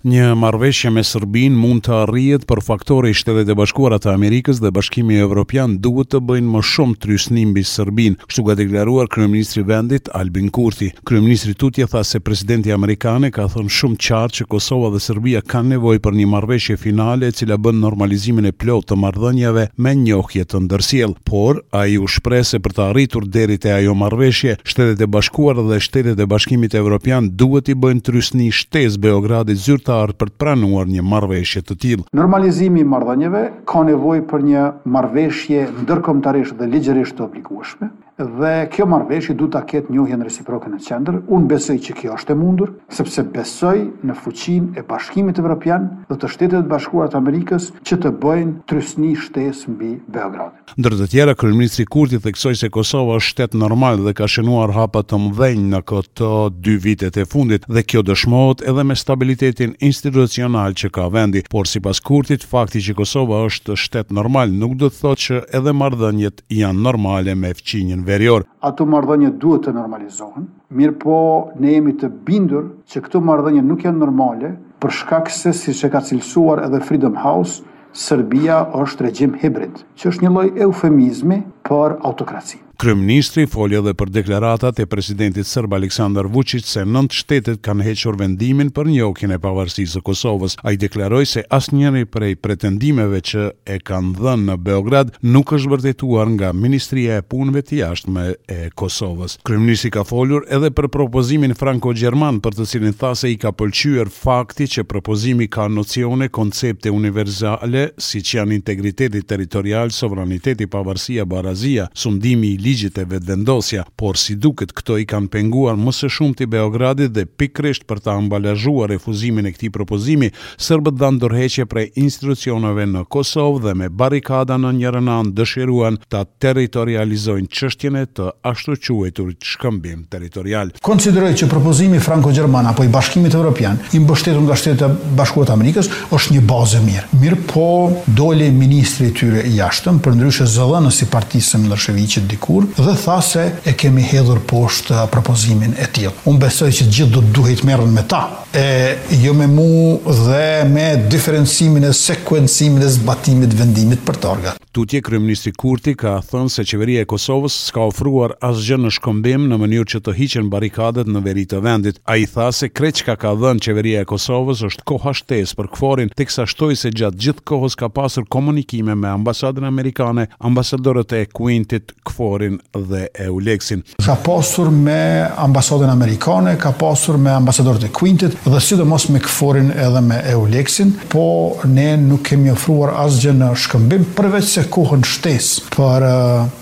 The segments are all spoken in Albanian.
Një marrëveshje me Serbinë mund të arrihet, por faktorët si Shtetet e Bashkuara të Amerikës dhe Bashkimi Evropian duhet të bëjnë më shumë trysni mbi Serbinë, kështu ka deklaruar kryeministri i vendit, Albin Kurti. Kryeministri tutje tha se presidenti amerikane ka thënë shumë qartë që Kosova dhe Serbia kanë nevojë për një marrëveshje finale e cila bën normalizimin e plotë të marrëdhënieve me njohje të ndërsjellë, por Ai u shpreh se për të arritur deri te ajo marrëveshje, Shtetet e Bashkuara dhe shtetet e Bashkimit Evropian duhet t'i bëjnë trysni shtesë Beogradit zyrtar për të pranuar një marrëveshje të tillë. Normalizimi i marrëdhënieve ka nevojë për një marrëveshje ndërkombëtarisht dhe ligjërisht të obligueshme dhe kjo marrëveshje duhet ta ketë njohjen reciproke në qendër. Unë besoj që kjo është e mundur, sepse besoj në fuqinë e Bashkimit Evropian dhe të Shteteve të Bashkuara të Amerikës që të bëjnë trysni shtesë mbi Beogradin. Ndër të tjera, kryeministri Kurti theksoi se Kosova është shtet normal dhe ka shënuar hapa të mëdhenj në këto dy vitet e fundit dhe kjo dëshmohet edhe me stabilitetin institucional që ka vendi. Por sipas Kurtit, fakti që Kosova është shtet normal nuk do të thotë që edhe marrëdhëniet janë normale me fqinjin verior. Ato marrëdhënie duhet të normalizohen, mirëpo ne jemi të bindur që këto marrëdhënie nuk janë normale për shkak se siç e ka cilësuar edhe Freedom House, Serbia është regjim hibrid, që është një lloj eufemizmi për autokraci. Kryeministri foli edhe për deklaratat e presidentit serb Aleksandër Vuçiq se nëntë shtetet kanë hequr vendimin për njohjen e pavarësisë së Kosovës. Ai deklaroi se asnjëri prej pretendimeve që e kanë dhënë në Beograd nuk është vërtetuar nga Ministria e Punëve të Jashtme e Kosovës. Kryeministri ka folur edhe për propozimin franko-gjerman, për të cilin tha se i ka pëlqyer Fakti që propozimi ka nocione, koncepte universale, siç janë integriteti territorial, sovraniteti, pavarësia, barazia, sundimi i ligjit e vetëvendosja, por si duket këto i kanë penguar më së shumti Beogradit dhe pikërisht për ta ambalazhuar refuzimin e këtij propozimi, serbët dhanë dorëheqje prej institucioneve në Kosovë dhe me barrikada në njërën anë dëshiruan ta territorializojnë çështjen e të ashtuquajturit shkëmbim. territorial. Konsideroj që propozimi franko-gjerman apo i Bashkimit Evropian, i mbështetur nga Shtetet e Bashkuara të Amerikës, është një bazë e mirë. Mirëpo, doli ministri i tyre i Jashtëm, përndryshe zëdhënës i partisë së Millosheviqit dikur, dhe tha se e kemi hedhur poshtë propozimin e tillë. Unë besoj që të gjithë do të duhej të merren me ta, e jo me mua dhe me diferencimin e sekuencimin e zbatimit të vendimit për targat. Tutje, kryeministri Kurti ka thënë se Qeveria e Kosovës s'ka ofruar asgjë në shkëmbim në mënyrë që të hiqen barrikadat në veri të vendit. Ai tha se krejt çka ka dhënë Qeveria e Kosovës është koha shtesë për KFOR-in, teksa shtoi se gjatë gjithë kohës ka pasur komunikime me Ambasadën Amerikane, ambasadorët e Kuintit, KFOR-in dhe EULEX-in. Ka pasur me Ambasadën Amerikane, ka pasur me ambasadorët e QUINT-it dhe sidomos me KFOR-in edhe me EULEX-in, po ne nuk kemi ofruar asgjë në shkëmbim përveçse kohën shtesë për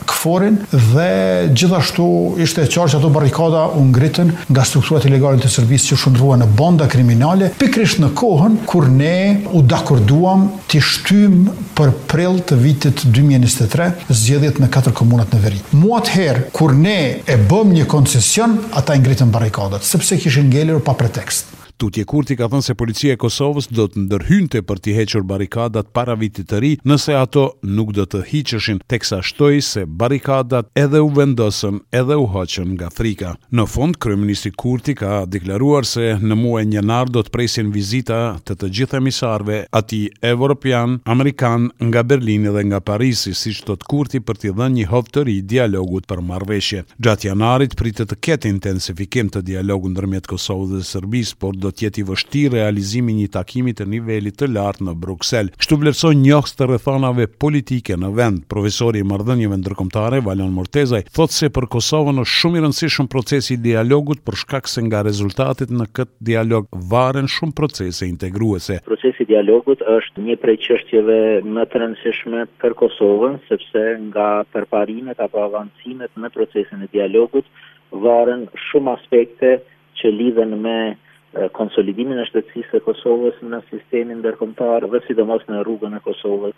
KFOR-in dhe gjithashtu ishte e qartë që ato barrikada u ngritën nga strukturat ilegale të Serbisë që u shndërruan në banda kriminale pikërisht në kohën kur ne u dakorduam T'i shtyjmë për prill të vitit dy mijë e njëzet e tre zgjedhjet në katër komunat në veri. Mu atëherë kur ne e bëmë një koncesion, ata i ngritën barrikadat, sepse kishin ngelur pa pretekst. Tutje Kurti ka thënë se Policia e Kosovës do të ndërhynte për t'i hequr barrikadat para Vitit të Ri nëse ato nuk do të hiqeshin, teksa shtoi se barrikadat edhe u vendosën edhe u hoqën nga frika. Në fund, kryeministri Kurti ka deklaruar se në muajin janar do të presin vizita të të gjithë emisarëve atij evropian, amerikan nga Berlini dhe nga Parisi, siç thotë Kurti për t'i dhënë një hov të ri dialogut për marrëveshje. Gjatë janarit pritet të ketë intensifikim të dialogut ndërmjet Kosovës dhe Serbisë, por do të jetë i vështirë realizimi i një takimi të nivelit të lartë në Bruksel. Kështu vlerësojnë njohës të rrethanave politike në vend, profesori i marrëdhënieve ndërkombëtare, Valon Murtezaj, thotë se për Kosovën është shumë i rëndësishëm procesi i dialogut për shkak se nga rezultatet në këtë dialog varen shumë procese integruese. Procesi i dialogut është një prej çështjeve më të rëndësishme për Kosovën, sepse nga përparimet apo avancimet në procesin e dialogut varen shumë aspekte që lidhen me konsolidimin e shtetësisë së Kosovës në sistemin ndërkombëtar dhe sidomos në rrugën e Kosovës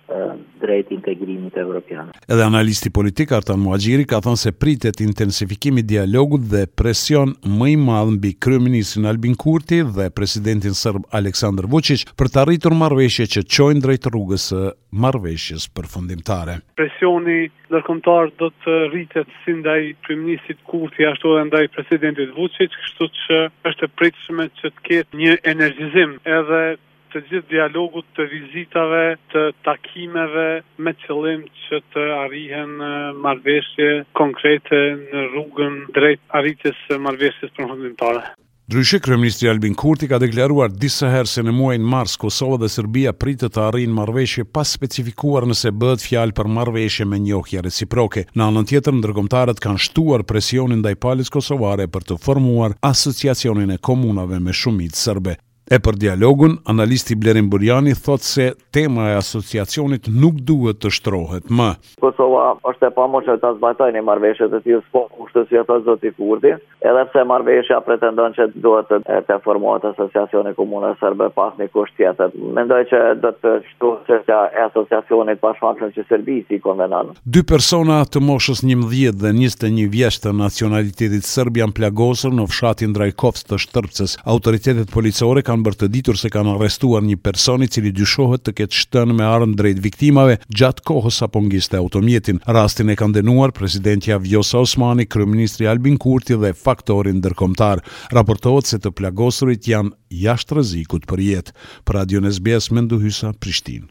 drejt integrimit evropian. Edhe analisti politik Artan Muhaxhiri ka thënë se pritet intensifikim i dialogut dhe presion më i madh mbi kryeministrin Albin Kurti dhe presidentin serb Aleksandër Vuçiq për të arritur marrëveshje që çojnë drejt rrugës së marrëveshjes përfundimtare. Presioni ndërkombëtar do të rritet si ndaj kryeministrit Kurti ashtu edhe ndaj presidentit Vuçiq, kështu që është e pritshme që të ketë një energjizim edhe të gjithë dialogut të vizitave, të takimeve me qëllim që të arrihen marrëveshje konkrete në rrugën drejt arritjes së marrëveshjes përfundimtare. Ndryshe, kryeministri Albin Kurti ka deklaruar disa herë se në muajin mars Kosova dhe Serbia pritet të arrijnë marrëveshje pa specifikuar nëse bëhet fjalë për marrëveshje me njohje reciproke. Në anën tjetër, ndërkombëtarët kanë shtuar presionin ndaj palës kosovare për të formuar Asociacionin e Komunave me Shumicë Sërbe. E për dialogun, analisti Blerim Burjani thotë se tema e asociacionit nuk duhet të shtrohet më. Kosova është e pamundshme të zbatojë një marrëveshje të tillë sipas kushtetutës që e thotë zoti Kurti, edhe pse marrëveshja pretendon që duhet të formohet Asociacioni i Komunave Serbe pas një kusht tjetër. Mendoj që do të Konsorcia e Asociacionit Bashkëshortës së Serbisë i konvenon. Dy persona të moshës njëmbëdhjetë dhe njëzet e një vjeç të nacionalitetit serb janë plagosur në fshatin Drajkovc të Shtërpcës. Autoritetet policore kanë bërë të ditur se kanë arrestuar një person i cili dyshohet të ketë shtënë me armë drejt viktimave gjatë kohës sa po ngiste automjetin. Rastin e kanë dënuar presidentja Vjosa Osmani, kryeministri Albin Kurti dhe faktori ndërkombëtar. Raportohet se të plagosurit janë jashtë rrezikut për jetë. Për Radion SBS, Mendu Hysa, Prishtinë.